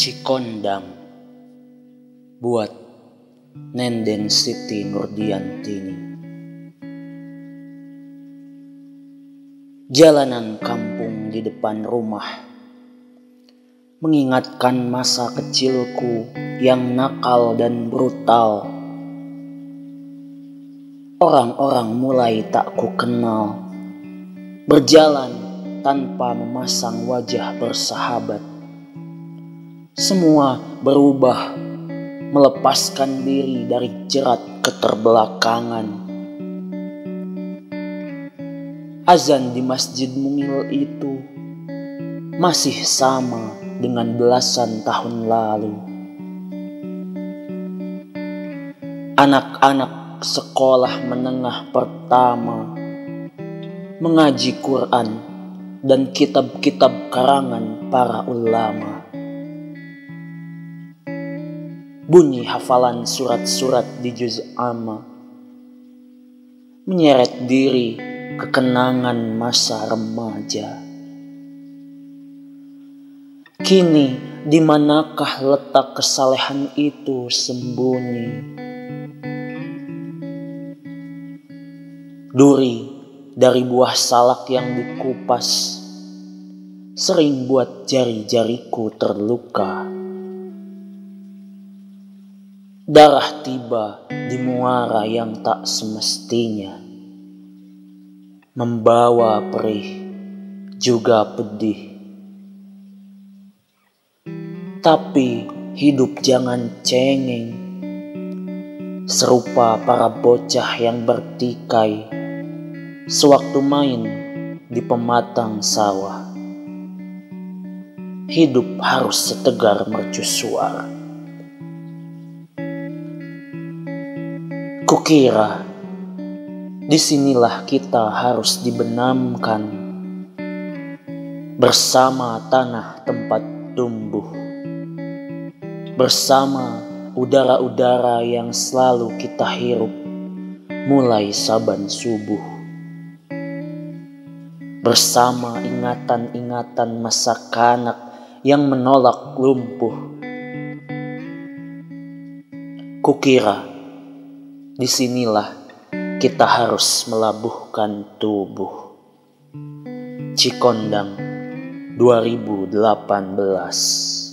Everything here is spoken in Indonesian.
Cikondang buat Nenden Siti Nurdiantini Jalanan kampung di depan rumah mengingatkan masa kecilku yang nakal dan brutal. Orang-orang mulai tak ku kenal, berjalan tanpa memasang wajah bersahabat. Semua berubah, melepaskan diri dari jerat keterbelakangan. Azan di Masjid Mungil itu masih sama dengan belasan tahun lalu. Anak-anak sekolah menengah pertama mengaji Quran dan kitab-kitab karangan para ulama. Bunyi hafalan surat-surat di juz amma menyeret diri ke kenangan masa remaja. Kini, di manakah letak kesalehan itu sembunyi? Duri dari buah salak yang dikupas sering buat jari-jariku terluka. Darah tiba di muara yang tak semestinya, membawa perih juga pedih. Tapi hidup jangan cengeng, serupa para bocah yang bertikai sewaktu main di pematang sawah. Hidup harus setegar mercusuar. Kukira di sinilah kita harus dibenamkan bersama tanah tempat tumbuh, bersama udara-udara yang selalu kita hirup mulai saban subuh, bersama ingatan-ingatan masa kanak yang menolak lumpuh. Kukira di sinilah kita harus melabuhkan tubuh. Cikondang 2018